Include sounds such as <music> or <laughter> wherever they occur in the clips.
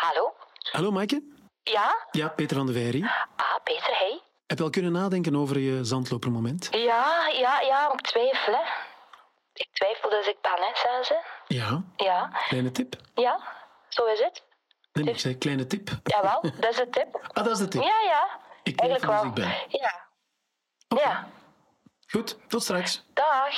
Hallo? Hallo, Maaike. Ja? Ja, Peter van de Veij. hier. Ah, Peter, hey. Heb je al kunnen nadenken over je zandlopermoment? Ja, ja, ja, ik twijfel, hè. Ik twijfel, dus ik ben, hè, zei ze. Ja. Ja, Kleine tip? ja, zo is het. Nee, ik zei kleine tip. Jawel, <laughs> dat is de tip. Ah, dat is de tip. Ja, ja. Ik Eigenlijk twijfel, wel. dus ik ben. Ja. Ja, Goed, tot straks. dag.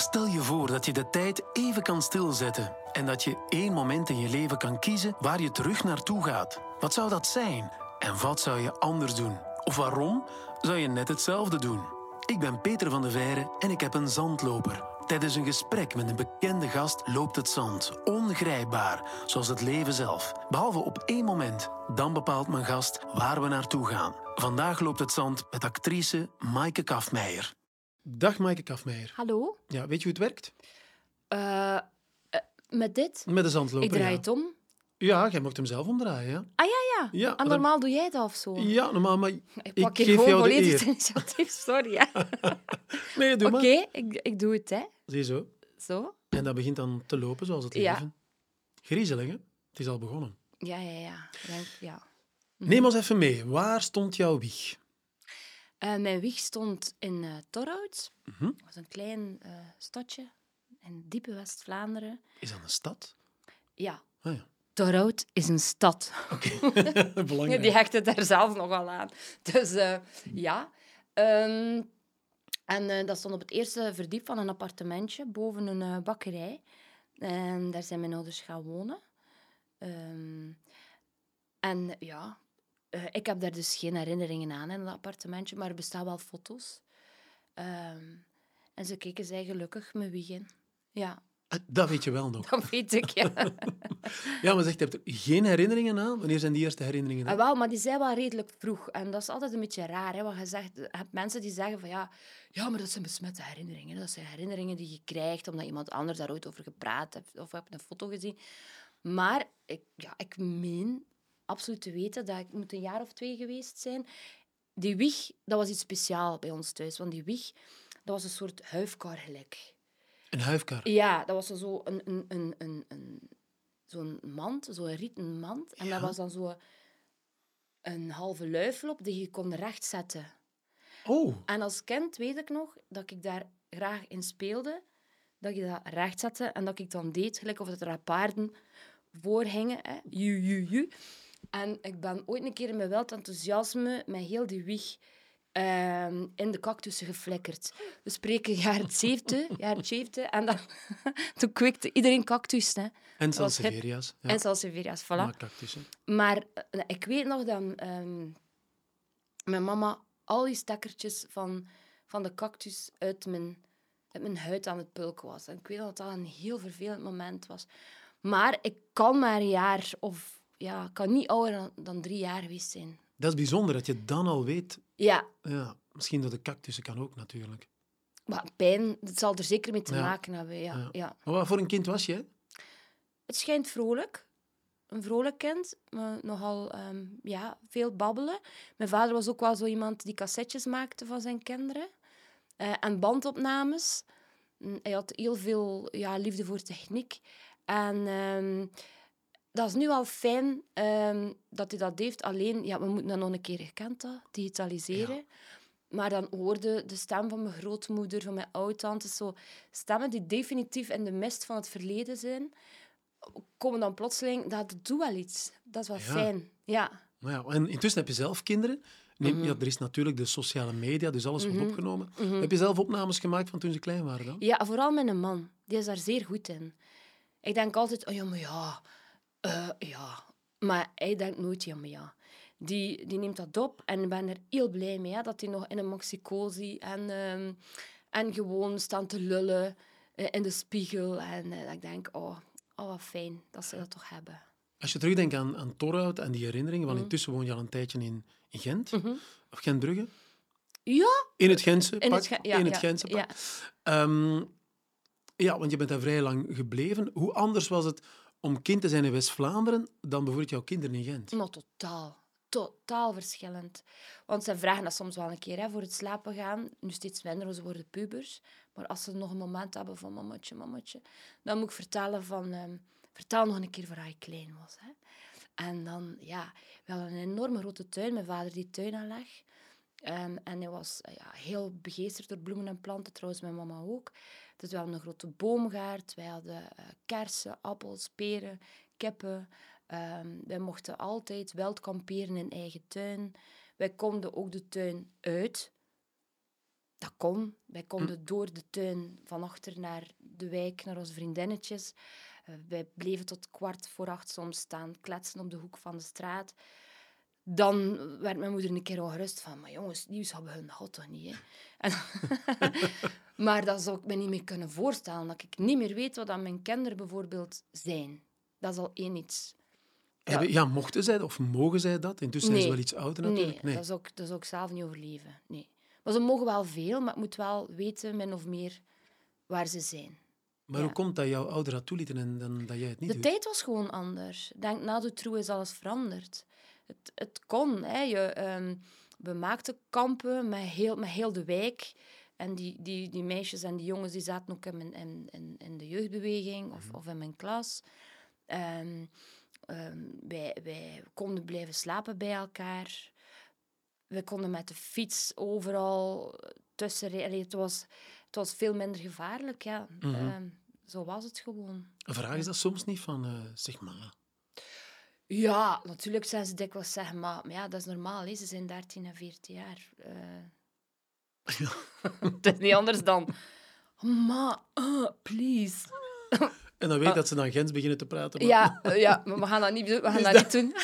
Stel je voor dat je de tijd even kan stilzetten en dat je één moment in je leven kan kiezen waar je terug naartoe gaat. Wat zou dat zijn? En wat zou je anders doen? Of waarom zou je net hetzelfde doen? Ik ben Peter van de Veire en ik heb een zandloper. Tijdens een gesprek met een bekende gast loopt het zand, ongrijpbaar, zoals het leven zelf. Behalve op één moment. Dan bepaalt mijn gast waar we naartoe gaan. Vandaag loopt het zand met actrice Maaike Kafmeijer. Dag Maaike Kafmeijer. Hallo? Ja, weet je hoe het werkt? Eh, eh, met dit? Met de zandloper, Ik draai ja. het om. Ja, jij mocht hem zelf omdraaien, ja. Ah ja, ja. Ja, en dat- normaal doe jij dat of zo? Ja, normaal, maar <laughs> Ik ik pak geef gewoon jou de volledig het initiatief. Sorry, hè. <laughs> Nee, doe Oké, maar. ik, ik doe het, hè. Ziezo. Zo. En dat begint dan te lopen, zoals het Ja. leven. Griezelig, hè? Het is al begonnen. Ja, ja, ja. Denk, ja. Neem ons even mee. Waar stond jouw wieg? Eh, mijn wieg stond in eh Torhout. Mhm. Dat was een klein eh, stadje in diepe West-Vlaanderen. Is dat een stad? Ja, Ah ja, Torhout is een stad. <laughs> belangrijk. Die hecht het daar zelf nogal aan. Dus ja. Ehm, en dat stond op het eerste verdiep van een appartementje boven een bakkerij. En daar zijn mijn ouders gaan wonen. Ehm, en ja, eh, ik heb daar dus geen herinneringen aan in dat appartementje, maar er bestaan wel foto's. Ehm, en ze keken zij gelukkig me wieg in. Ja, Ah, Dat weet je wel nog. <laughs> dat weet ik, ja. <laughs> Ja, maar zeg, je hebt er geen herinneringen aan? Wanneer zijn die eerste herinneringen? Ah, wel, maar die zijn wel redelijk vroeg. En dat is altijd een beetje raar. Hè? Want je, zegt, je hebt mensen die zeggen van ja, ja, maar dat zijn besmette herinneringen. Dat zijn herinneringen die je krijgt omdat iemand anders daar ooit over gepraat heeft of hebt een foto gezien. Maar ik, ja, ik meen absoluut te weten dat ik moet een jaar of twee geweest zijn. Die wieg, dat was iets speciaals bij ons thuis. Want die wieg, dat was een soort huifkar gelijk. Een huifkar. Ja, dat was zo een, een, een, een, een, zo'n mand, zo'n rieten mand. En dat was dan zo een halve luifel die je kon rechtzetten. Oh, En als kind weet ik nog dat ik daar graag in speelde. Dat je dat rechtzette en dat ik dan deed, gelijk of het er paarden voor hingen. Hè. Ju, ju, ju. En ik ben ooit een keer in mijn wild enthousiasme met heel die wieg ehm, in de cactussen geflikkerd. We spreken jaren 70, jaren 70. En dan, <laughs> toen kwikte iedereen cactus. Hè. en. Sanseveria's. Ja, En Salsiferia's, voilà. maar cactussen. Maar eh, ik weet nog dat ehm, mijn mama al die stekkertjes van, van de cactus uit mijn, uit mijn huid aan het pulken was. En ik weet nog dat dat een heel vervelend moment was. Maar ik kan maar een jaar of... Ja, ik kan niet ouder dan, dan drie jaar geweest zijn. Dat is bijzonder dat je dan al weet. Ja, Ja, misschien door de cactussen kan ook natuurlijk. maar pijn, dat zal er zeker mee te Ja. maken hebben. Ja, Ja. ja. Maar wat voor een kind was je? Het schijnt vrolijk. Een vrolijk kind, maar nogal ehm, ja, veel babbelen. Mijn vader was ook wel zo iemand die cassettes maakte van zijn kinderen. Eh, en bandopnames. Mm, Hij had heel veel ja, liefde voor techniek. En ehm, dat is nu al fijn ehm, dat hij dat heeft. Alleen, ja, we moeten dat nog een keer gekend, dat, digitaliseren. Maar dan hoorde de stem van mijn grootmoeder, van mijn oudtante, zo stemmen die definitief in de mist van het verleden zijn, komen dan plotseling, dat doet wel iets. Dat is wel Ja. fijn. Ja. Nou ja, en intussen heb je zelf kinderen. Neem, Mhm. ja, er is natuurlijk de sociale media, dus alles wordt Mhm. opgenomen. Mhm. Heb je zelf opnames gemaakt van toen ze klein waren dan? Ja, vooral mijn man. Die is daar zeer goed in. Ik denk altijd, oh ja, maar ja. Eh, ja. Maar hij denkt nooit, ja, maar ja. Die, die neemt dat op en ik ben er heel blij mee, hè, dat hij nog in een maxicosi en, ehm, en gewoon staan te lullen eh, in de spiegel. En eh, ik denk, oh, oh, wat fijn dat ze dat toch hebben. Als je terugdenkt aan, aan Torhout en die herinneringen, want Mhm. intussen woon je al een tijdje in, in Gent, Mhm. of Gentbrugge. Ja, In het Gentse in pak. het, ja, in het ja, Gentse pak. Ehm, ja, want je bent daar vrij lang gebleven. Hoe anders was het om kind te zijn in West-Vlaanderen dan bijvoorbeeld jouw kinderen in Gent? Maar totaal. totaal verschillend. Want ze vragen dat soms wel een keer hè, voor het slapen gaan. Nu steeds minder, ze worden pubers. Maar als ze nog een moment hebben van mammatje, mammatje, dan moet ik vertellen van... ehm, vertel nog een keer waar je klein was. Hè. En dan, ja, we hadden een enorme grote tuin. Mijn vader die tuin aanleg. Ehm, en hij was ja, heel begeesterd door bloemen en planten, trouwens mijn mama ook. Dus we hadden een grote boomgaard, wij hadden eh, kersen, appels, peren, kippen. Ehm, wij mochten altijd wild kamperen in eigen tuin. Wij konden ook de tuin uit. Dat kon. Wij konden door de tuin van achter naar de wijk, naar onze vriendinnetjes. Eh, wij bleven tot kwart voor acht soms staan, kletsen op de hoek van de straat. Dan werd mijn moeder een keer ongerust van, maar jongens, nieuws hebben hun dat toch niet, hè? En <laughs> maar dat zou ik me niet meer kunnen voorstellen, dat ik niet meer weet wat mijn kinderen bijvoorbeeld zijn. Dat is al één iets. Ja, mochten zij of mogen zij dat? Intussen zijn ze Nee. wel iets ouder Nee, natuurlijk. Dat, zou ik, dat zou ik zelf niet overleven. Nee. Maar ze mogen wel veel, maar ik moet wel weten, min of meer, waar ze zijn. Maar ja. hoe komt dat jouw ouders dat toelieten en dan, dat jij het niet De doet? tijd was gewoon anders. Denk, na de troe is alles veranderd. Het, het kon. Hè. Je, ehm, we maakten kampen met heel, met heel de wijk. En die, die, die meisjes en die jongens die zaten ook in, mijn, in, in, in de jeugdbeweging of, of in mijn klas. Ehm, wij, wij konden blijven slapen bij elkaar. We konden met de fiets overal tussen rijden. Het was, het was veel minder gevaarlijk. Ja. Mhm. Zo was het gewoon. Vragen ze dat soms niet van, eh, zeg maar... Ja, natuurlijk zijn ze dikwijls zeggen, maar, maar ja, dat is normaal. Hè. Ze zijn 13 en 14 jaar. Eh. <laughs> het is niet anders dan... Ma, uh, please. <laughs> En dan weet dat ze dan Gens beginnen te praten. maar- Ja, eh, <laughs> ja, maar we gaan dat niet, doen- we gaan dat- niet doen.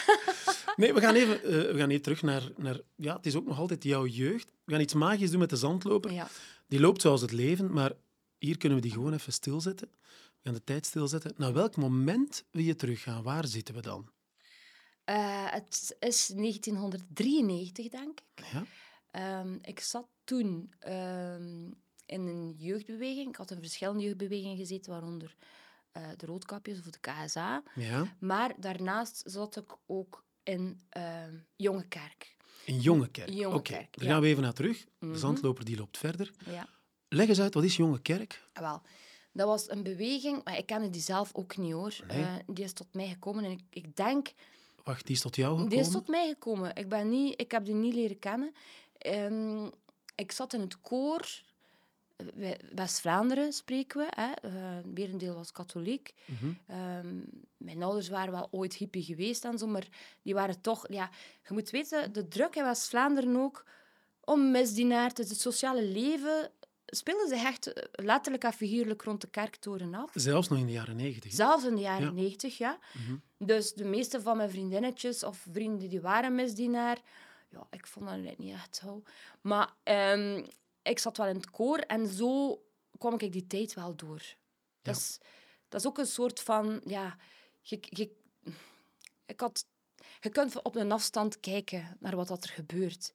Nee, we gaan even, eh, we gaan even terug naar, naar... Ja, het is ook nog altijd jouw jeugd. We gaan iets magisch doen met de zandloper. Ja. Die loopt zoals het leven, maar hier kunnen we die gewoon even stilzetten. We gaan de tijd stilzetten. Naar welk moment wil je teruggaan? Waar zitten we dan? Eh, het is 1993, denk ik. Ja? Ehm, ik zat toen ehm, in een jeugdbeweging. Ik had in verschillende jeugdbewegingen gezeten, waaronder eh, de Roodkapjes of de KSA. Ja? Maar daarnaast zat ik ook in ehm Jonge Kerk. In Jonge Kerk. Jonge Oké, Kerk, daar ja. gaan we even naar terug. De Mhm. zandloper die loopt verder. Ja. Leg eens uit, wat is Jonge Kerk? Wel, dat was een beweging, maar ik kende die zelf ook niet hoor. Nee. Eh, die is tot mij gekomen en ik, ik denk, Wacht, die is tot jou gekomen? die is tot mij gekomen. Ik, ben niet, ik heb die niet leren kennen. Ehm, ik zat in het koor. Wij- West-Vlaanderen spreken we. Hè. Eh, merendeel was katholiek. Mhm. Ehm, mijn ouders waren wel ooit hippie geweest en zo, maar die waren toch... Ja, je moet weten, de druk in West-Vlaanderen ook om misdienaar, het sociale leven, speelde zich echt eh, letterlijk en figuurlijk rond de kerktoren af. Zelfs nog in de jaren negentig. Zelfs in de jaren Ja. negentig, ja. Mhm. Dus de meeste van mijn vriendinnetjes of vrienden die waren misdienaar, ja, ik vond dat niet echt zo. Maar ehm, ik zat wel in het koor en zo kwam ik die tijd wel door. Dat, is, dat is ook een soort van, ja, je, je, ik had, je kunt op een afstand kijken naar wat dat er gebeurt.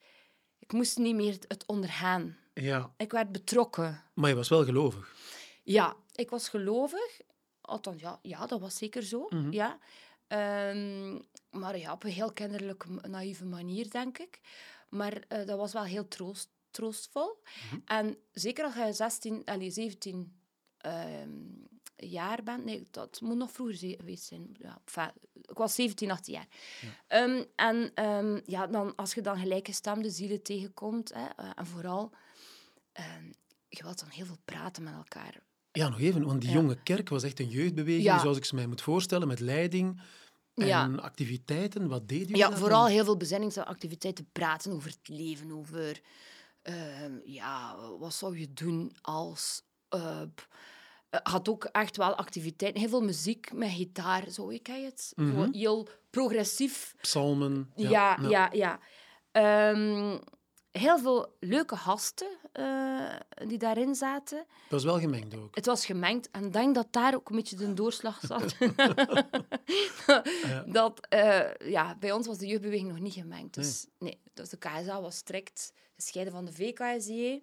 Ik moest niet meer het ondergaan. Ja, Ik werd betrokken. maar je was wel gelovig. Ja, ik was gelovig. Althans, ja, ja dat was zeker zo. Mhm. ja. Ehm, maar ja, op een heel kinderlijke, naïeve manier, denk ik. Maar eh, dat was wel heel troost, troostvol. Mhm. En zeker als je 16, allee, 17 ehm, jaar bent... Nee, dat moet nog vroeger geweest zijn. Ja, enfin, ik was 17, 18 jaar. Ehm, en ehm, ja, dan, als je dan gelijkgestemde zielen tegenkomt... Hè, eh, en vooral... ehm, je wilt dan heel veel praten met elkaar. Ja, nog even, want die Ja. Jonge Kerk was echt een jeugdbeweging, Ja. zoals ik ze mij moet voorstellen, met leiding en Ja. activiteiten. Wat deed jullie Ja, daarvan? vooral heel veel bezinningsactiviteiten. Praten over het leven, over... ehm, ja, wat zou je doen als... eh, had ook echt wel activiteiten. Heel veel muziek met gitaar, zo, ik ken het. Mhm. heel progressief. Psalmen. Ja, ja, ja. Ehm, heel veel leuke gasten eh, die daarin zaten. Dat was wel gemengd ook. Het was gemengd en ik denk dat daar ook een beetje de doorslag zat. <laughs> <laughs> dat, eh, ja, bij ons was de jeugdbeweging nog niet gemengd. Dus, nee. dus de KSA was strikt gescheiden van de VKSJ.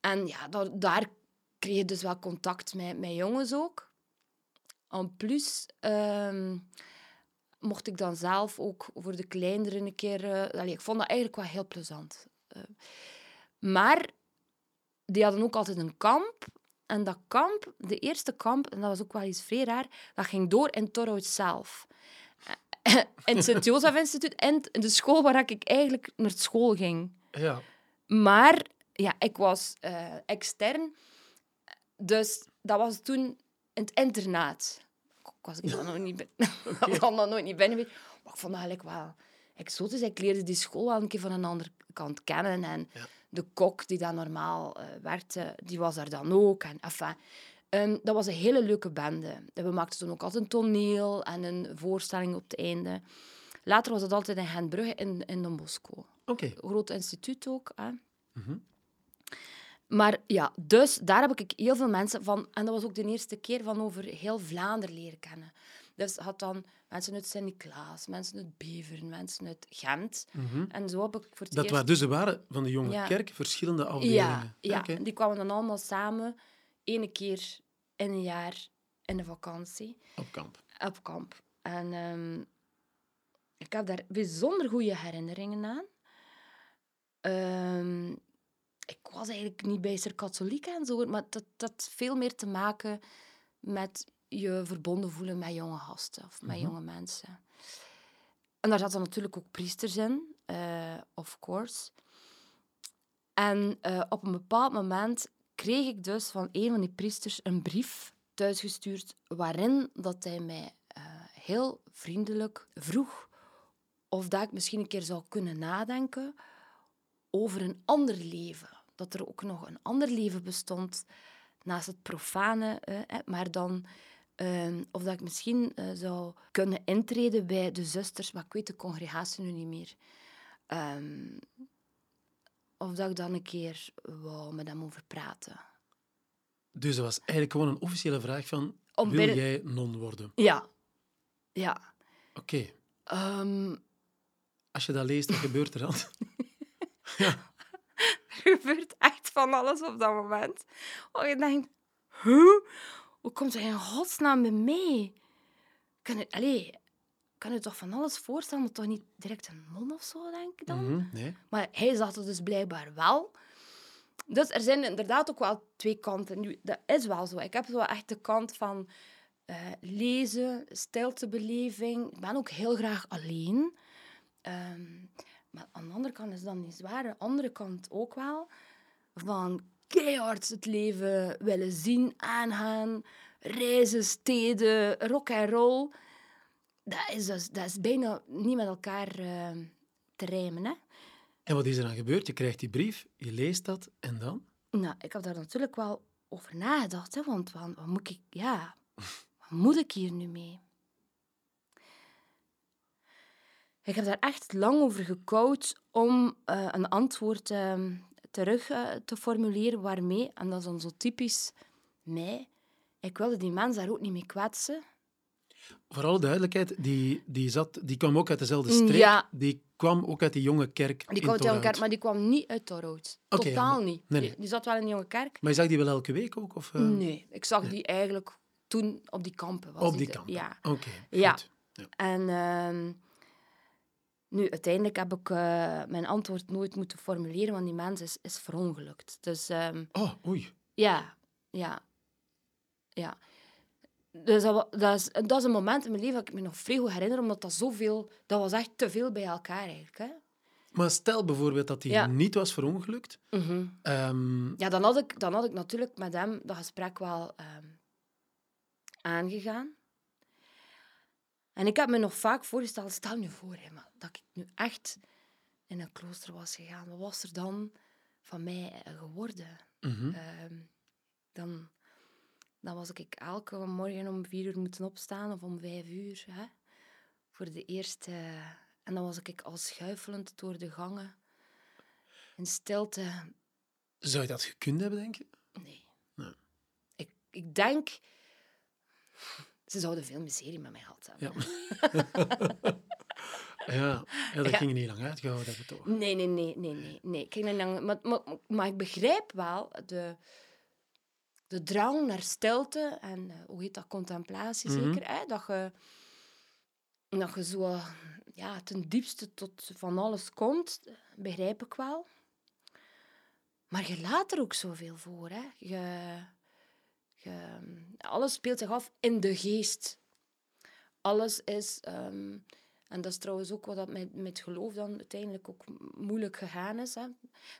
En ja, da- daar kreeg je dus wel contact met, met jongens ook. En plus, ehm, mocht ik dan zelf ook voor de kleinere een keer... eh, allee, ik vond dat eigenlijk wel heel plezant. Eh, maar die hadden ook altijd een kamp. En dat kamp, de eerste kamp, en dat was ook wel iets vrij raar, dat ging door in Torhout zelf. <laughs> in het Sint-Jozef Instituut en de school waar ik eigenlijk naar school ging. Ja. Maar ja, ik was eh, extern. Dus dat was toen in het internaat. Ik was <laughs> <laughs> ik dan nog niet, ben, dan nooit niet binnen. geweest. Maar ik vond dat eigenlijk wel exotisch. Ik leerde die school wel een keer van een andere kant kennen. En Ja. de kok die daar normaal eh, werkte, die was daar dan ook. En, enfin, ehm, dat was een hele leuke bende. En we maakten toen ook altijd een toneel en een voorstelling op het einde. Later was het altijd in Gentbrugge in, in Don Bosco Oké. groot instituut ook. Hè. Mhm. Maar ja, dus daar heb ik heel veel mensen van... En dat was ook de eerste keer van over heel Vlaanderen leren kennen. Dus had dan mensen uit Sint-Niklaas, mensen uit Beveren, mensen uit Gent. En zo heb ik voor het Mhm. Dat eerst... waren dus er waren van de jonge Ja. kerk verschillende afdelingen. Ja, die kwamen dan allemaal samen, ene keer in een jaar in de vakantie, Op kamp. op kamp. En ehm, ik heb daar bijzonder goede herinneringen aan. Ehm, ik was eigenlijk niet bijster katholiek en zo, maar dat dat had veel meer te maken met je verbonden voelen met jonge gasten of met jonge mensen. En daar zaten natuurlijk ook priesters in, eh, of course. En eh, op een bepaald moment kreeg ik dus van een van die priesters een brief thuisgestuurd waarin dat hij mij eh, heel vriendelijk vroeg of dat ik misschien een keer zou kunnen nadenken over een ander leven. Dat er ook nog een ander leven bestond naast het profane, eh, maar dan eh, of dat ik misschien eh, zou kunnen intreden bij de zusters, maar ik weet de congregatie nu niet meer. Ehm, of dat ik dan een keer wou met hem over praten. Dus dat was eigenlijk gewoon een officiële vraag van... Om wil binnen- jij non worden? Ja. Ja. Oké. Ehm, Als je dat leest, wat gebeurt er dan? <laughs> er <laughs> gebeurt echt van alles op dat moment. Oh, je denkt, huh? Hoe komt hij in godsnaam bij mij? Kan het, allee, kan je toch van alles voorstellen, maar toch niet direct een non of zo, denk ik dan? Mhm, Nee. Maar hij zag het dus blijkbaar wel. Dus er zijn inderdaad ook wel twee kanten. Nu, dat is wel zo. Ik heb zo echt de kant van eh, lezen, stiltebeleving. Ik ben ook heel graag alleen. Ehm, maar aan de andere kant is dat niet zwaar. Aan de andere kant ook wel. Van keihard het leven willen zien, aangaan. Reizen, steden, rock en roll. Dat is, dus, dat is bijna niet met elkaar eh, te rijmen, hè. En wat is er dan gebeurd? Je krijgt die brief, je leest dat en dan? Nou, ik heb daar natuurlijk wel over nagedacht, hè, want wat, wat moet ik, ja, <laughs> wat moet ik hier nu mee? Ik heb daar echt lang over gekouwd om eh, een antwoord eh, terug eh, te formuleren waarmee, en dat is dan zo typisch mij, ik wilde die mens daar ook niet mee kwetsen. Voor alle duidelijkheid, die, die, zat, die kwam ook uit dezelfde streek. Ja. Die kwam ook uit die jonge kerk Die in kwam uit de jonge kerk, maar die kwam niet uit Torhout. Oké, Totaal niet. nee, Die, nee. die zat wel in de jonge kerk. Maar je zag die wel elke week ook? Of, eh, Nee, ik zag die eigenlijk toen op die kampen. Was Op die kant? Ja. Oké, Ja. Ja. En ehm, nu, uiteindelijk heb ik eh, mijn antwoord nooit moeten formuleren, want die mens is, is verongelukt. Dus ehm, Oh, oei. ja, ja, ja. Dus dat, dat, is, dat is een moment in mijn leven dat ik me nog vrij goed herinner, omdat dat zoveel... Dat was echt te veel bij elkaar, eigenlijk. Hè? Maar stel bijvoorbeeld dat hij Ja. niet was verongelukt. Mhm. Ehm, Ja, dan had, ik, dan had ik natuurlijk met hem dat gesprek wel ehm, aangegaan. En ik heb me nog vaak voorgesteld, stel nu voor hè, maar dat ik nu echt in een klooster was gegaan. Wat was er dan van mij eh, geworden? mhm. Ehm, dan, dan was ik elke morgen om vier uur moeten opstaan of om vijf uur. Hè, voor de eerste... En dan was ik al schuifelend door de gangen. In stilte Zou je dat gekund hebben, denk je? Nee. Nee. Ik, ik denk... Ze zouden veel miserie met mij gehad hebben. Ja. <laughs> Ja, ja dat Ja. ging niet lang uitgehouden hebben, toch? Nee, nee, nee, nee, nee. nee. Ik niet lang- maar, maar, maar ik begrijp wel de, de drang naar stilte en, eh, hoe heet dat, contemplatie Mhm. zeker, hè? Dat je... dat je zo ja, ten diepste tot van alles komt, begrijp ik wel. Maar je laat er ook zoveel voor. Hè? Je, je, alles speelt zich af in de geest. Alles is... ehm, en dat is trouwens ook wat dat met, met geloof dan uiteindelijk ook moeilijk gegaan is. Hè.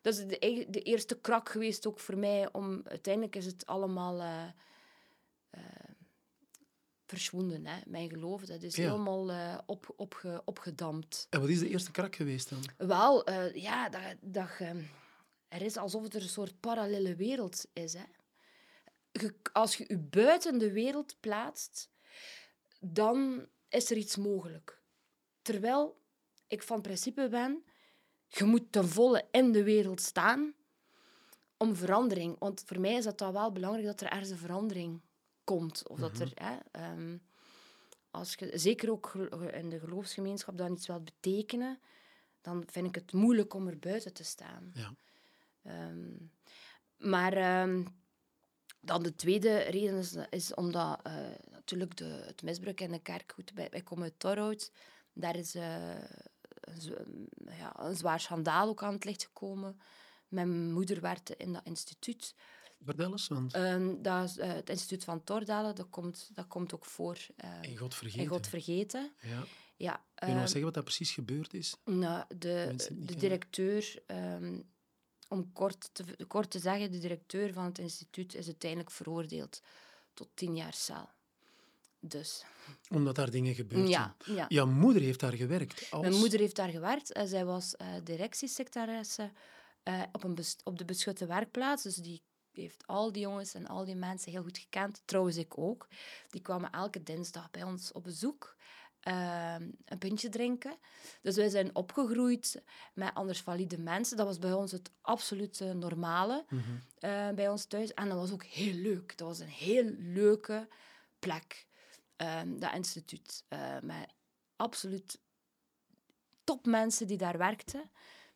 Dat is de, de eerste krak geweest ook voor mij. Om, uiteindelijk is het allemaal eh, verschwonden, hè. mijn geloof. Dat is Ja. helemaal eh, op, opge, opgedampt. En wat is de eerste krak geweest dan? Wel, ja, dat, dat je- er is alsof het er een soort parallele wereld is. Hè. Als je je buiten de wereld plaatst, dan is er iets mogelijk. Terwijl ik van principe ben, je moet ten volle in de wereld staan om verandering. Want voor mij is dat dan wel belangrijk dat er ergens een verandering komt. Of dat er, hè, ehm, als je, zeker ook in de geloofsgemeenschap, dat iets wilt betekenen, dan vind ik het moeilijk om er buiten te staan. Ja. Ehm, maar ehm, dan de tweede reden is, is omdat eh, natuurlijk de, het misbruik in de kerk, goed, wij, wij komen uit Torhout, daar is eh, een, z- ja, een zwaar schandaal ook aan het licht gekomen. Mijn moeder werkte in dat instituut. Vertel eens, want Ehm, dat is, eh, het instituut van Tordalen, dat komt, dat komt ook voor in God vergeten. in God Vergeten. ja. Ja, Kun je nog ehm, zeggen wat dat precies gebeurd is? nou, de, de directeur, ehm, om kort te, kort te zeggen, de directeur van het instituut is uiteindelijk veroordeeld tot tien jaar cel. Dus, Omdat daar dingen gebeurd ja, zijn. ja. Jouw moeder heeft daar gewerkt. Als... Mijn moeder heeft daar gewerkt. en zij was eh directiesecretaresse eh, op, een op de beschutte werkplaats. Dus die heeft al die jongens en al die mensen heel goed gekend. Trouwens, ik ook. Die kwamen elke dinsdag bij ons op bezoek. Eh, een pintje drinken. Dus wij zijn opgegroeid met anders valide mensen. Dat was bij ons het absolute normale Mhm. eh, bij ons thuis. En dat was ook heel leuk. Dat was een heel leuke plek, ehm, dat instituut. eh, met absoluut topmensen die daar werkten,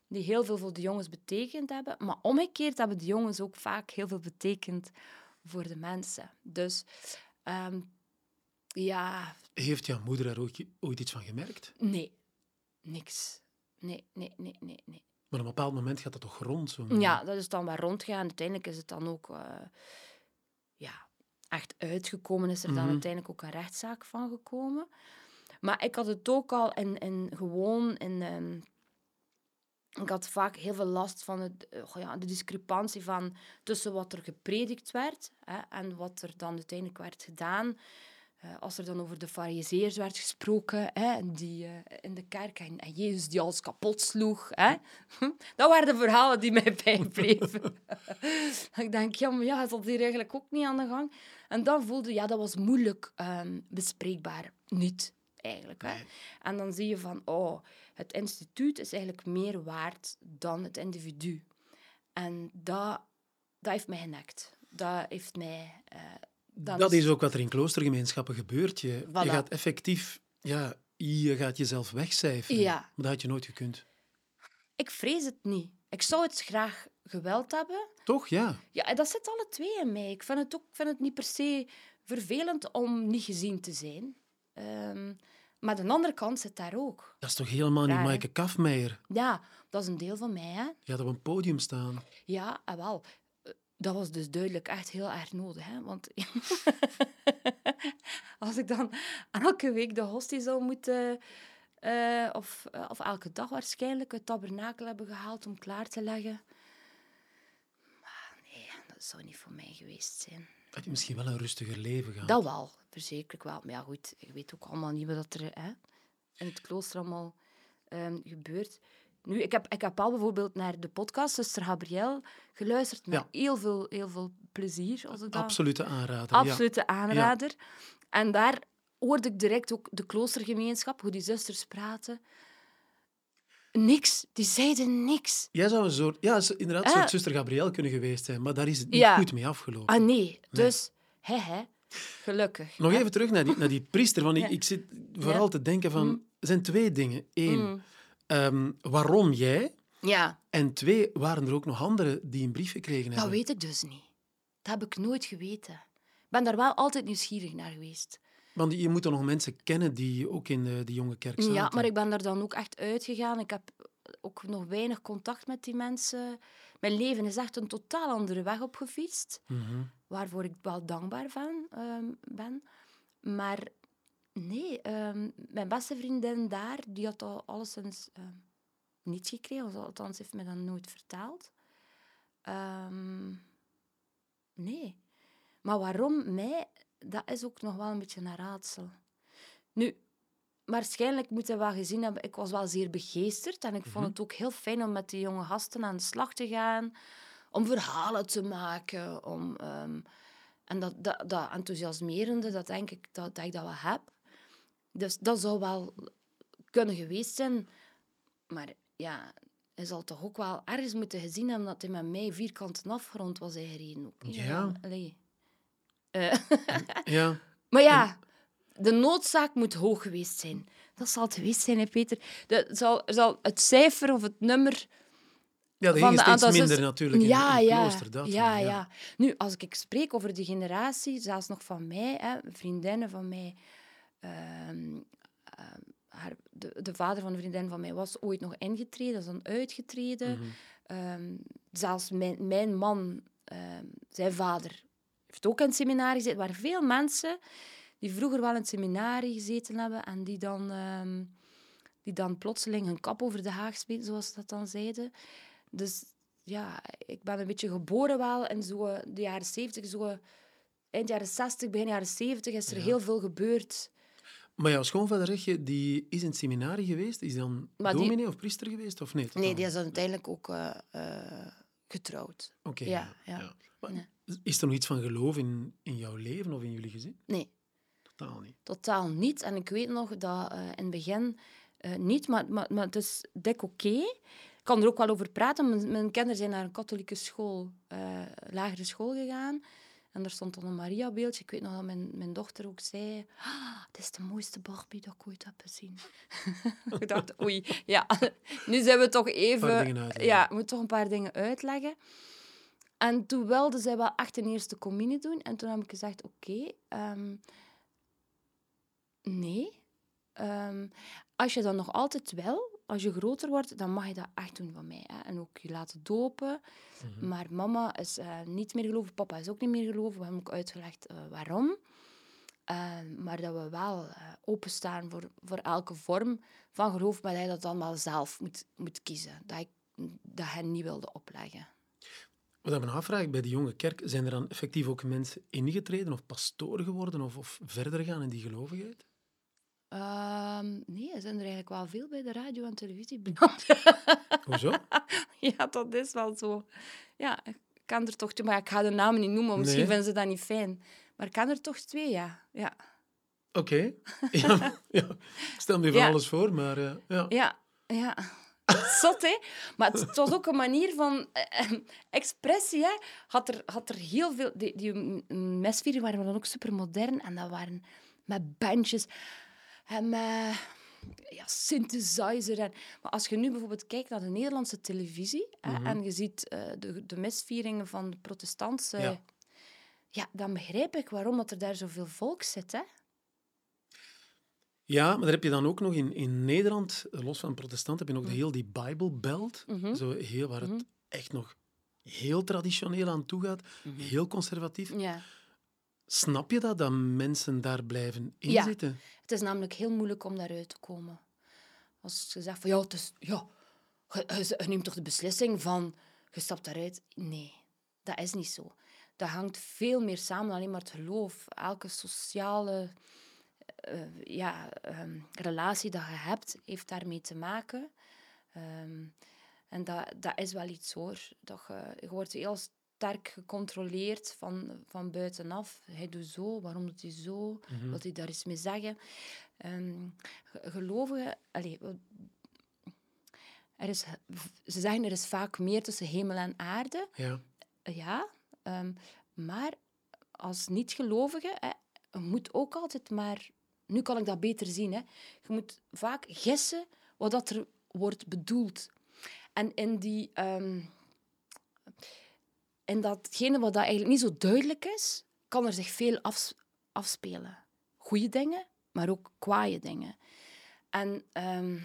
die heel veel voor de jongens betekend hebben. Maar omgekeerd hebben de jongens ook vaak heel veel betekend voor de mensen. Dus ehm, ja, Heeft jouw moeder daar ooit, ooit iets van gemerkt? nee, niks. Nee, nee, nee, nee, nee. Maar op een bepaald moment gaat dat toch rond? Zo Ja, dat is dan waar rondgaan. Uiteindelijk is het dan ook eh, ja, echt uitgekomen. Is er dan Mhm. uiteindelijk ook een rechtszaak van gekomen. Maar ik had het ook al in, in gewoon in. ehm, ik had vaak heel veel last van het, goh ja, de discrepantie van tussen wat er gepredikt werd hè, en wat er dan uiteindelijk werd gedaan. Eh, als er dan over de fariseërs werd gesproken, hè, die eh, in de kerk en, en Jezus die alles kapot sloeg. Hè. <laughs> Dat waren de verhalen die mij <laughs> bijbleven. <laughs> ik denk, ja, maar ja, is dat hier eigenlijk ook niet aan de gang? En dan voelde ja, dat was moeilijk ehm, bespreekbaar. Niet, eigenlijk. Hè. En dan zie je van, oh, het instituut is eigenlijk meer waard dan het individu. En dat, dat heeft mij genekt. Dat heeft mij... eh, dan Dat is ook wat er in kloostergemeenschappen gebeurt. Je, Voilà. je gaat effectief... Ja, je gaat jezelf wegcijferen. Ja. Maar dat had je nooit gekund. Ik vrees het niet. Ik zou het graag geweld hebben. Toch? Ja. Ja, dat zit alle twee in mij. Ik vind het, ook, vind het niet per se vervelend om niet gezien te zijn. Ehm, maar de andere kant zit daar ook. Dat is toch helemaal niet Raar? Maaike Kafmeijer? Ja, dat is een deel van mij. Hè? Je gaat op een podium staan. Ja, en wel. Dat was dus duidelijk echt heel erg nodig. Hè? Want <laughs> als ik dan elke week de hostie zou moeten... eh, of, eh, of elke dag waarschijnlijk het tabernakel hebben gehaald om klaar te leggen. Maar nee, dat zou niet voor mij geweest zijn. Had je misschien wel een rustiger leven gehad. Dat wel, verzekerd wel. Maar ja, goed, je weet ook allemaal niet wat er hè, in het klooster allemaal ehm, gebeurt. Nu, ik heb, ik heb al bijvoorbeeld naar de podcast Zuster Gabriel geluisterd met Ja. heel, veel, heel veel plezier. Als ik dat... Absolute aanrader. Absolute aanrader. En daar hoorde ik direct ook de kloostergemeenschap, hoe die zusters praten. Niks. Die zeiden niks. Jij zou een soort, ja, inderdaad, een Ah. soort zuster Gabriel kunnen geweest zijn, maar daar is het niet goed mee afgelopen. Ah nee, dus hè, hè. Gelukkig. Nog hè. even terug naar die, naar die priester. Want ik, ik zit vooral te denken van... Er zijn twee dingen. Eén, Mm. Ehm, waarom jij? Ja, En twee, waren er ook nog anderen die een brief gekregen hebben? dat weet ik dus niet. Dat heb ik nooit geweten. Ik ben daar wel altijd nieuwsgierig naar geweest. Want je moet dan nog mensen kennen die ook in de, die jonge kerk zaten. Ja, maar ik ben daar dan ook echt uitgegaan. Ik heb ook nog weinig contact met die mensen. Mijn leven is echt een totaal andere weg opgefietst, Mhm. waarvoor ik wel dankbaar van ehm, ben. Maar nee, ehm, mijn beste vriendin daar, die had al alleszins ehm niets gekregen. Althans, heeft mij dat nooit verteld. Ehm, nee. Maar waarom mij, dat is ook nog wel een beetje een raadsel. Nu, waarschijnlijk moet hij wel gezien hebben, ik was wel zeer begeesterd. En ik vond het ook heel fijn om met die jonge gasten aan de slag te gaan. Om verhalen te maken. Om, en dat, dat, dat enthousiasmerende, dat denk ik dat, dat ik dat wel heb. Dus dat zou wel kunnen geweest zijn. Maar ja, hij zal toch ook wel ergens moeten gezien hebben dat hij met mij vierkant afgerond was gereden. Ook. Ja. Allee. Eh, <laughs> Ja, maar ja, de noodzaak moet hoog geweest zijn. Dat zal het geweest zijn, hè, Peter. De, zal, zal het cijfer of het nummer ja dat ging de steeds minder natuurlijk in, ja, in ja, klooster. Dat, ja, wel, ja. Nu, als ik spreek over die generatie, zelfs nog van mij, hè, vriendinnen van mij... ehm, ehm, haar, de, de vader van een vriendin van mij was ooit nog ingetreden, is dan uitgetreden. Mhm. Ehm, zelfs mijn, mijn man, zijn vader, heeft ook in het seminarie gezeten. Waren veel mensen die vroeger wel in het seminarie gezeten hebben en die dan, die dan plotseling hun kap over de haag smeten, zoals ze dat dan zeiden. Dus ja, ik ben een beetje geboren wel in zo de jaren zeventig, zo eind jaren 60, begin jaren 70 is er Ja. heel veel gebeurd. Maar jouw schoonvader, zeg je, die is in het seminarie geweest? Is dan Maar die- dominee of priester geweest of nee? Nee, die is niet? uiteindelijk ook eh, eh, getrouwd. Oké. ja, ja. Maar Nee. Is er nog iets van geloof in, in jouw leven of in jullie gezin? Nee, Totaal niet. totaal niet. En ik weet nog dat eh, in het begin niet, maar, maar, maar het is dik oké. Ik kan er ook wel over praten. Mijn, mijn kinderen zijn naar een katholieke school, lagere school gegaan. En daar stond dan een Maria-beeldje. Ik weet nog dat mijn, mijn dochter ook zei... Ah, het is de mooiste Barbie dat ik ooit heb gezien. <laughs> ik dacht, oei, ja. Nu zijn we toch even... Ja, we moeten toch een paar dingen uitleggen. En toen wilde zij wel echt een eerste communie doen. En toen heb ik gezegd, oké, ehm, nee. Ehm, als je dat nog altijd wil, als je groter wordt, dan mag je dat echt doen van mij. Hè. En ook je laten dopen. Mhm. Maar mama is eh, niet meer geloven, papa is ook niet meer geloven. We hebben ook uitgelegd eh, waarom. Ehm, maar dat we wel eh, openstaan voor, voor elke vorm van geloof, maar dat je dat dan wel zelf moet, moet kiezen. Dat ik dat hen niet wilde opleggen. Wat ik me afvraag, bij die jonge kerk, zijn er dan effectief ook mensen ingetreden of pastoor geworden of, of verder gaan in die gelovigheid? Ehm, nee, er zijn er eigenlijk wel veel bij de radio en televisie beland. <laughs> Hoezo? ja, dat is wel zo. Ja, ik kan er toch... Maar ik ga de namen niet noemen, want misschien Nee. vinden ze dat niet fijn. Maar ik kan er toch twee, ja. Ja, Oké. <laughs> Ja, ja. Ik stel me van Ja. alles voor, maar eh, ja. ja. ja. Zot, hè? Maar het, was ook een manier van eh, eh, expressie, hè. Had er, had er heel veel... Die, die mesvieren waren dan ook super modern en dat waren met bandjes en met ja, synthesizer. En, maar als je nu bijvoorbeeld kijkt naar de Nederlandse televisie hè, Mhm. en je ziet eh, de, de misvieringen van de protestantse... Ja. Ja. dan begrijp ik waarom dat er daar zoveel volk zit, hè. Ja, maar daar heb je dan ook nog in, in Nederland, eh, los van protestant, heb je nog de heel die Bible Belt, Mhm. zo heel, waar het Mhm. echt nog heel traditioneel aan toe gaat, Mhm. heel conservatief. Ja. Snap je dat, dat mensen daar blijven Ja. inzitten? Het is namelijk heel moeilijk om daaruit te komen. Als je zegt van ja, het is, ja je, je- je neemt toch de beslissing van je stapt daaruit. Nee, dat is niet zo. Dat hangt veel meer samen dan alleen maar het geloof. Elke sociale eh, ja, ehm, relatie dat je hebt, heeft daarmee te maken. Ehm, en dat, dat is wel iets hoor. Dat je, je wordt heel sterk gecontroleerd van, van buitenaf. Hij doet zo, waarom doet hij zo? Mhm. Wat hij daar eens mee zeggen. Ehm, ge- gelovigen... Allee, wat- er is, ze zeggen er is vaak meer tussen hemel en aarde. Ja. Ja, ehm, maar als niet-gelovige, moet ook altijd maar... Nu kan ik dat beter zien. Hè. Je moet vaak gissen wat dat er wordt bedoeld. En in die... ehm, in datgene wat dat eigenlijk niet zo duidelijk is, kan er zich veel afs- afspelen. goede dingen, maar ook kwaaie dingen. En ehm,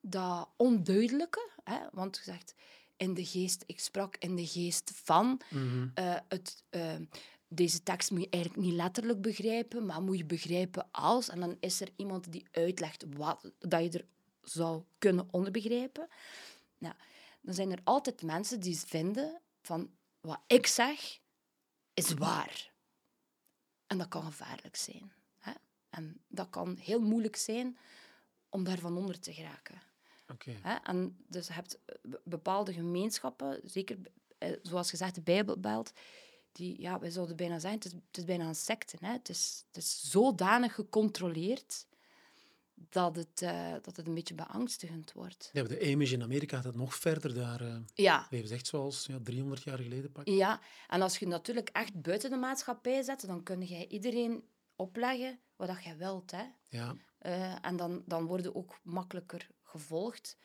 dat onduidelijke, hè, want je zegt in de geest, ik sprak in de geest van. Mhm. eh, het, ehm, deze tekst moet je eigenlijk niet letterlijk begrijpen, maar moet je begrijpen als. En dan is er iemand die uitlegt wat dat je er zou kunnen onderbegrijpen. Nou, dan zijn er altijd mensen die vinden van wat ik zeg is waar. En dat kan gevaarlijk zijn. Hè? En dat kan heel moeilijk zijn om daarvan onder te geraken. Hè? En dus je hebt eh, be- bepaalde gemeenschappen, zeker eh, zoals gezegd de Bijbelbelt, die, ja, wij zouden bijna zeggen, het is, het is bijna een secte. Hè? Het, is, het is zodanig gecontroleerd dat het, eh, dat het een beetje beangstigend wordt. Ja, de Amish in Amerika gaat nog verder. Daar eh, Ja, ze echt zoals ja, 300 jaar geleden pak. ja, en als je natuurlijk echt buiten de maatschappij zet, dan kun je iedereen opleggen wat dat jij wilt. Hè? Ja. Eh, en dan, dan worden ook makkelijker gevolgd.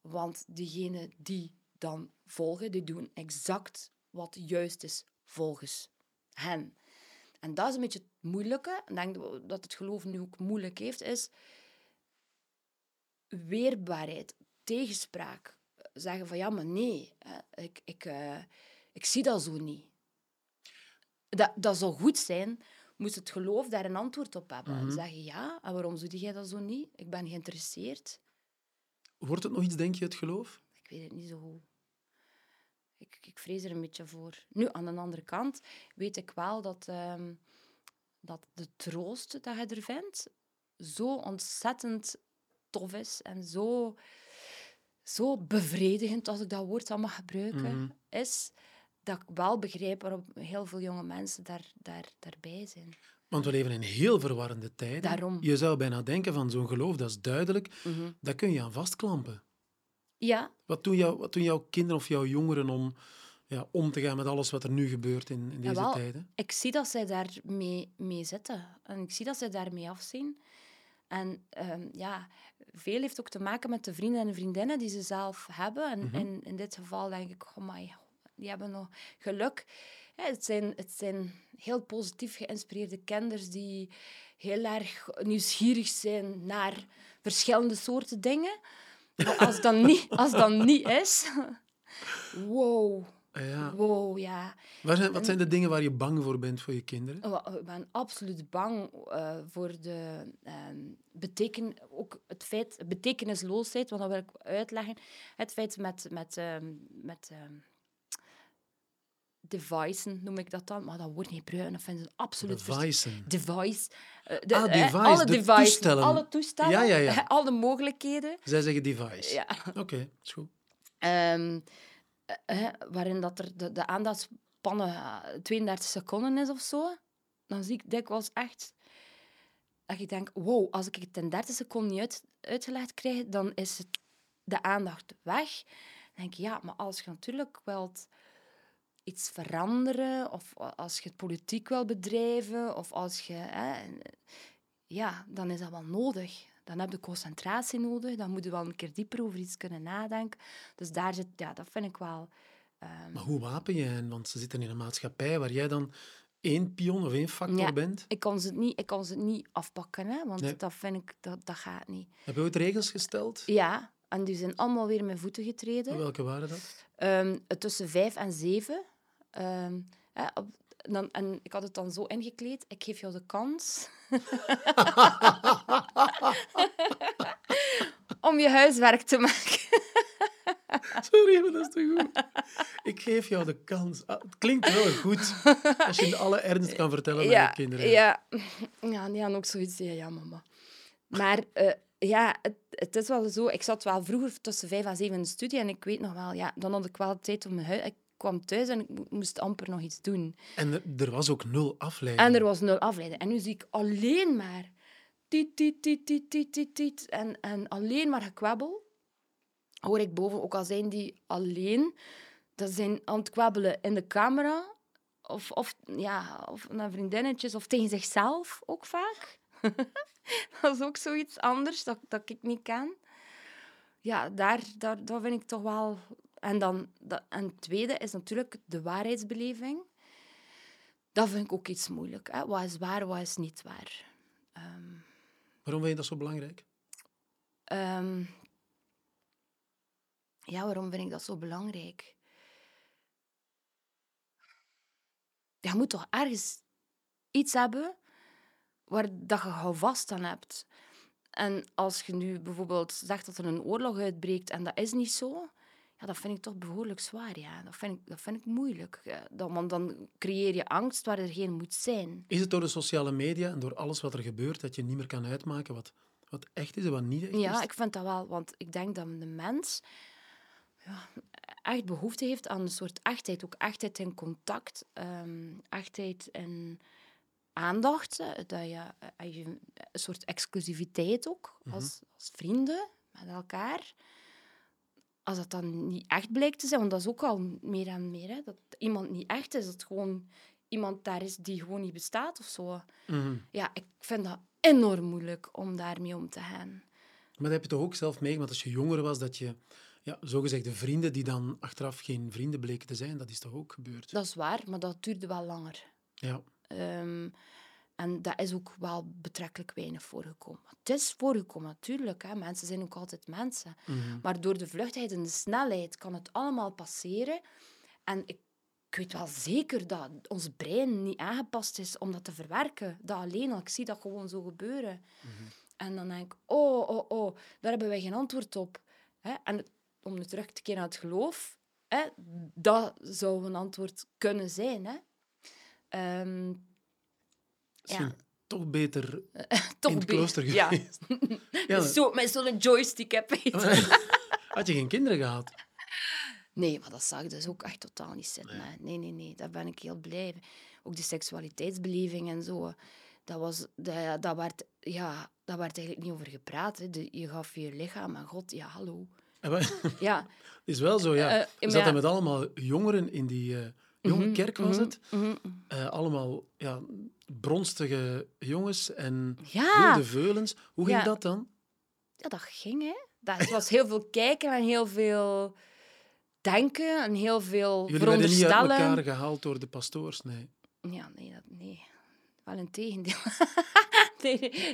Want diegenen die dan volgen, die doen exact wat juist is volgens hen. En dat is een beetje het moeilijke. Ik denk dat het geloof nu ook moeilijk heeft, is weerbaarheid, tegenspraak. Zeggen van ja, maar nee, eh, ik, ik, eh, ik zie dat zo niet. Dat, dat zou goed zijn, moest het geloof daar een antwoord op hebben. En zeggen ja, en waarom doe jij dat zo niet? Ik ben geïnteresseerd. Wordt het nog iets, denk je, het geloof? Ik weet het niet zo goed. Ik, ik vrees er een beetje voor. Nu, aan de andere kant weet ik wel dat, ehm, dat de troost dat je er vindt zo ontzettend tof is en zo, zo bevredigend, als ik dat woord al mag gebruiken, is dat ik wel begrijp waarom heel veel jonge mensen daar, daar, daarbij zijn. Want we leven in heel verwarrende tijden. Daarom. Je zou bijna denken van zo'n geloof, dat is duidelijk. Daar kun je aan vastklampen. Ja, Wat doen, jou, wat doen jouw kinderen of jouw jongeren om ja, om te gaan met alles wat er nu gebeurt in, in deze tijden? Ik zie dat zij daarmee mee zitten. En ik zie dat zij daarmee afzien. En ehm, ja, veel heeft ook te maken met de vrienden en vriendinnen die ze zelf hebben. En in, in dit geval denk ik, oh my, die hebben nog geluk. Ja, het, zijn, het zijn heel positief geïnspireerde kinders die heel erg nieuwsgierig zijn naar verschillende soorten dingen. Maar als dat niet, als dat niet is... <laughs> Wow, Ja. wow, ja. Waar zijn, wat zijn de dingen waar je bang voor bent voor je kinderen? Wel, Ik ben absoluut bang eh, voor de ehm, beteken, ook het feit, betekenisloosheid, want dat wil ik uitleggen. Het feit met, met, ehm, met ehm, devices, noem ik dat dan, maar dat wordt niet bruin, dat vinden ze absoluut Devicen. Device. eh, de, Ah, eh, device, alle de devices, toestellen. alle toestellen, Ja, ja, ja. <laughs> alle mogelijkheden. Zij zeggen device. Ja. Oké, is goed. Eh, eh, waarin dat er de, de aandachtspannen eh, 32 seconden is of zo, dan zie ik dikwijls echt dat ik denk, wow, als ik het in 30 seconden niet uit, uitgelegd krijg, dan is het de aandacht weg. Dan denk ik, ja, maar als je natuurlijk wilt iets veranderen, of als je het politiek wil bedrijven, of als je... Hè, ja, dan is dat wel nodig. Dan heb je concentratie nodig, dan moet je wel een keer dieper over iets kunnen nadenken. Dus daar zit, ja, dat vind ik wel... ehm, Maar hoe wapen je hen? Want ze zitten in een maatschappij waar jij dan één pion of één factor Ja. bent. ik, kan ze niet, ik kan ze niet afpakken, hè, want Nee. dat vind ik, dat, dat gaat niet. Heb je ooit regels gesteld? Ja, en die zijn allemaal weer met voeten getreden. Welke waren dat? Ehm, tussen vijf en zeven. Ehm, hè, op- dan, en ik had het dan zo ingekleed. Ik geef jou de kans <laughs> om je huiswerk te maken. Sorry, maar dat is te goed. Ik geef jou de kans. Ah, het klinkt wel goed als je in alle ernst kan vertellen aan je kinderen. Ja, ja, die hadden ook zoiets. Ja, ja mama. Maar eh, ja, het, het is wel zo. Ik zat wel vroeger tussen vijf en zeven in de studie en ik weet nog wel, ja, dan had ik wel tijd om mijn huis. Ik kwam thuis en ik mo- moest amper nog iets doen. En er, er was ook nul afleiding. En er was nul afleiding. En nu zie ik alleen maar tiet, tiet, tiet, tiet, tiet, tiet, tiet. En, en alleen maar gekwabbel. Hoor ik boven, ook al zijn die alleen, dat zijn aan het kwabbelen in de camera. Of, of, ja, of naar vriendinnetjes, of tegen zichzelf ook vaak. <laughs> dat is ook zoiets anders dat, dat ik niet ken. Ja, daar, daar, dat vind ik toch wel... En, dan, dat, en het tweede is natuurlijk de waarheidsbeleving. Dat vind ik ook iets moeilijk. Hè? Wat is waar, wat is niet waar? Waarom vind je dat zo belangrijk? Ehm, ja, waarom vind ik dat zo belangrijk? Je moet toch ergens iets hebben waar dat je houvast aan hebt. En als je nu bijvoorbeeld zegt dat er een oorlog uitbreekt en dat is niet zo, ja, dat vind ik toch behoorlijk zwaar. Ja. Dat, vind ik, dat vind ik moeilijk. Ja, want dan creëer je angst waar er geen moet zijn. Is het door de sociale media en door alles wat er gebeurt dat je niet meer kan uitmaken wat, wat echt is en wat niet echt is? Ja, ik vind dat wel. Want ik denk dat de mens ja, echt behoefte heeft aan een soort echtheid. Ook echtheid in contact. ehm, echtheid in aandacht. Dat je, eh, je een soort exclusiviteit ook. Als, als vrienden met elkaar. Als dat dan niet echt blijkt te zijn, want dat is ook al meer en meer. Hè, dat iemand niet echt is. Dat gewoon iemand daar is die gewoon niet bestaat of zo. Mhm. Ja, ik vind dat enorm moeilijk om daarmee om te gaan. Maar dat heb je toch ook zelf meegemaakt als je jonger was, dat je ja, zogezegde vrienden die dan achteraf geen vrienden bleken te zijn, dat is toch ook gebeurd? Dat is waar, maar dat duurde wel langer. Ja. Ehm, en dat is ook wel betrekkelijk weinig voorgekomen. Het is voorgekomen, natuurlijk. Hè. Mensen zijn ook altijd mensen. Mhm. Maar door de vluchtigheid en de snelheid kan het allemaal passeren. En ik, ik weet wel zeker dat ons brein niet aangepast is om dat te verwerken. Dat alleen al. Ik zie dat gewoon zo gebeuren. En dan denk ik, oh, oh, oh, daar hebben wij geen antwoord op. Hè? En om nu terug te keren naar het geloof, hè, dat zou een antwoord kunnen zijn. Hè? Ehm, Misschien toch beter <laughs> toch in het klooster Ja. geweest. <laughs> Ja, Zo, met zo'n joystick heb je had je geen kinderen gehad? Nee, maar dat zag ik dus ook echt totaal niet zitten. Nee, nee, nee. Daar ben ik heel blij mee. Ook de seksualiteitsbeleving en zo. Dat, was, dat, dat, werd, ja, dat werd eigenlijk niet over gepraat. Hè. De- je gaf je lichaam aan God. Ja, hallo. Wa- Ja. <laughs> Is wel zo, ja. Eh, zaten ja. met allemaal jongeren in die eh, jonge kerk, was mhm, het. mhm. Eh, allemaal ja, bronstige jongens en Ja. wilde veulens. Hoe ging Ja. dat dan? Ja, dat ging, hè. Dat, het was heel veel kijken en heel veel denken en heel veel Jullie werden niet uit veronderstellen. elkaar gehaald door de pastoors, nee. Ja, nee, dat, nee. Wel een tegendeel. <laughs>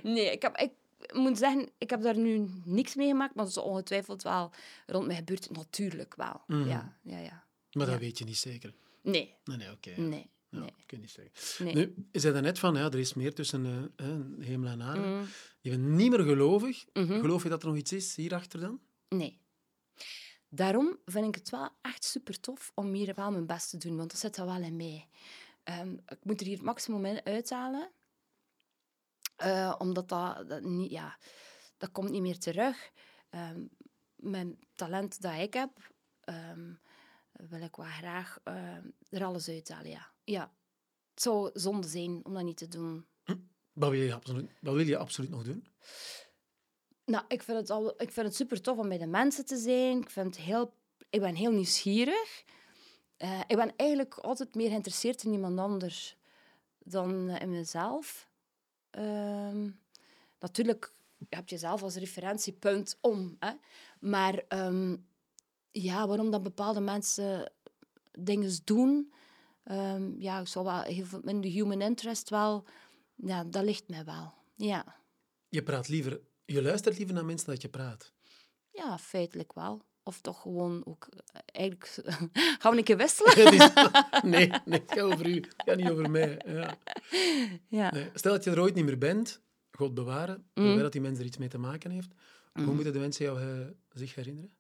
nee, ik, heb, ik moet zeggen, ik heb daar nu niks mee gemaakt, maar dat is ongetwijfeld wel rond mij gebeurd. Natuurlijk wel. Mhm. Ja, ja, ja. Maar dat Ja. weet je niet zeker. Nee, Nee, nee, oké. ja. nee, Ja, nee. kun je niet zeggen. nee. Nu, je zei net van, ja, er is meer tussen eh, hemel en aarde. Mhm, Je bent niet meer gelovig. mhm. Geloof je dat er nog iets is hierachter dan? Nee. Daarom vind ik het wel echt super tof om hier wel mijn best te doen, want dat zit er wel in mij. Ehm, ik moet er hier het maximum in uithalen, eh, omdat dat, dat niet, ja, dat komt niet meer terug. Ehm, mijn talent dat ik heb, ehm, wil ik wel graag ehm, er alles uithalen. Ja. ja. Het zou zonde zijn om dat niet te doen. Wat wil je absoluut, wat wil je absoluut nog doen? Nou, ik vind het, al, ik vind het super tof om bij de mensen te zijn. Ik, vind het heel, ik ben heel nieuwsgierig. Eh, ik ben eigenlijk altijd meer geïnteresseerd in iemand anders dan eh, in mezelf. Ehm, natuurlijk, je hebt jezelf als referentiepunt om. Hè? Maar ehm, ja, waarom dat bepaalde mensen dingen doen... ehm, ja, ik zou wel in de human interest wel... Ja, dat ligt mij wel. Ja. Je praat liever, je luistert liever naar mensen dan dat je praat. Ja, feitelijk wel. Of toch gewoon ook... eh, Eigenlijk <laughs> gaan we een keer wisselen. <laughs> <laughs> Nee, nee, het gaat over u. Het gaat niet over mij. Ja. Ja. Nee. Stel dat je er ooit niet meer bent, God bewaren, Mm. mm. dat die mens er iets mee te maken heeft. Hoe moeten de mensen jou eh, zich herinneren?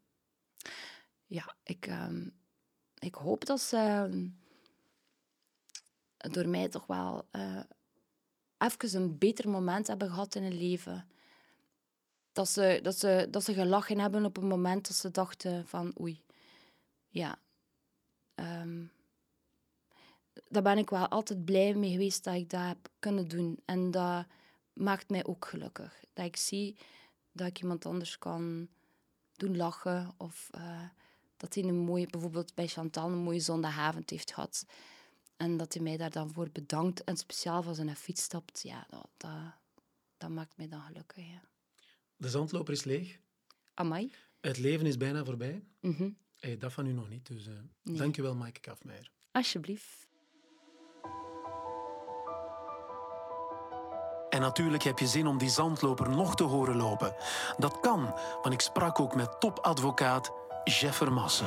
Ja, ik, ehm, ik hoop dat ze ehm, door mij toch wel eh even een beter moment hebben gehad in hun leven. Dat ze, dat, ze, dat ze gelachen hebben op een moment dat ze dachten van oei, ja. ehm, daar ben ik wel altijd blij mee geweest dat ik dat heb kunnen doen. En dat maakt mij ook gelukkig. Dat ik zie dat ik iemand anders kan doen lachen. Of eh, dat hij een mooie, bijvoorbeeld bij Chantal, een mooie zondagavond heeft gehad. En dat hij mij daar dan voor bedankt en speciaal van zijn fiets stapt. Ja, dat, dat, dat maakt mij dan gelukkig. Ja. De zandloper is leeg. Amai. Het leven is bijna voorbij. Mhm. Hey, dat van u nog niet. Dus eh Nee. dank je wel, Maaike Kafmeijer. Alsjeblieft. En natuurlijk heb je zin om die zandloper nog te horen lopen. Dat kan, want ik sprak ook met topadvocaat Jeff Vermassen.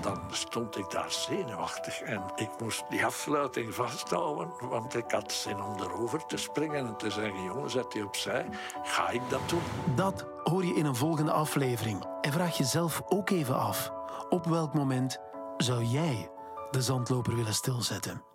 Dan stond ik daar zenuwachtig en ik moest die afsluiting vasthouden, want ik had zin om erover te springen en te zeggen: jongen, zet je opzij, ga ik dat doen? Dat hoor je in een volgende aflevering. En vraag jezelf ook even af: op welk moment zou jij de zandloper willen stilzetten?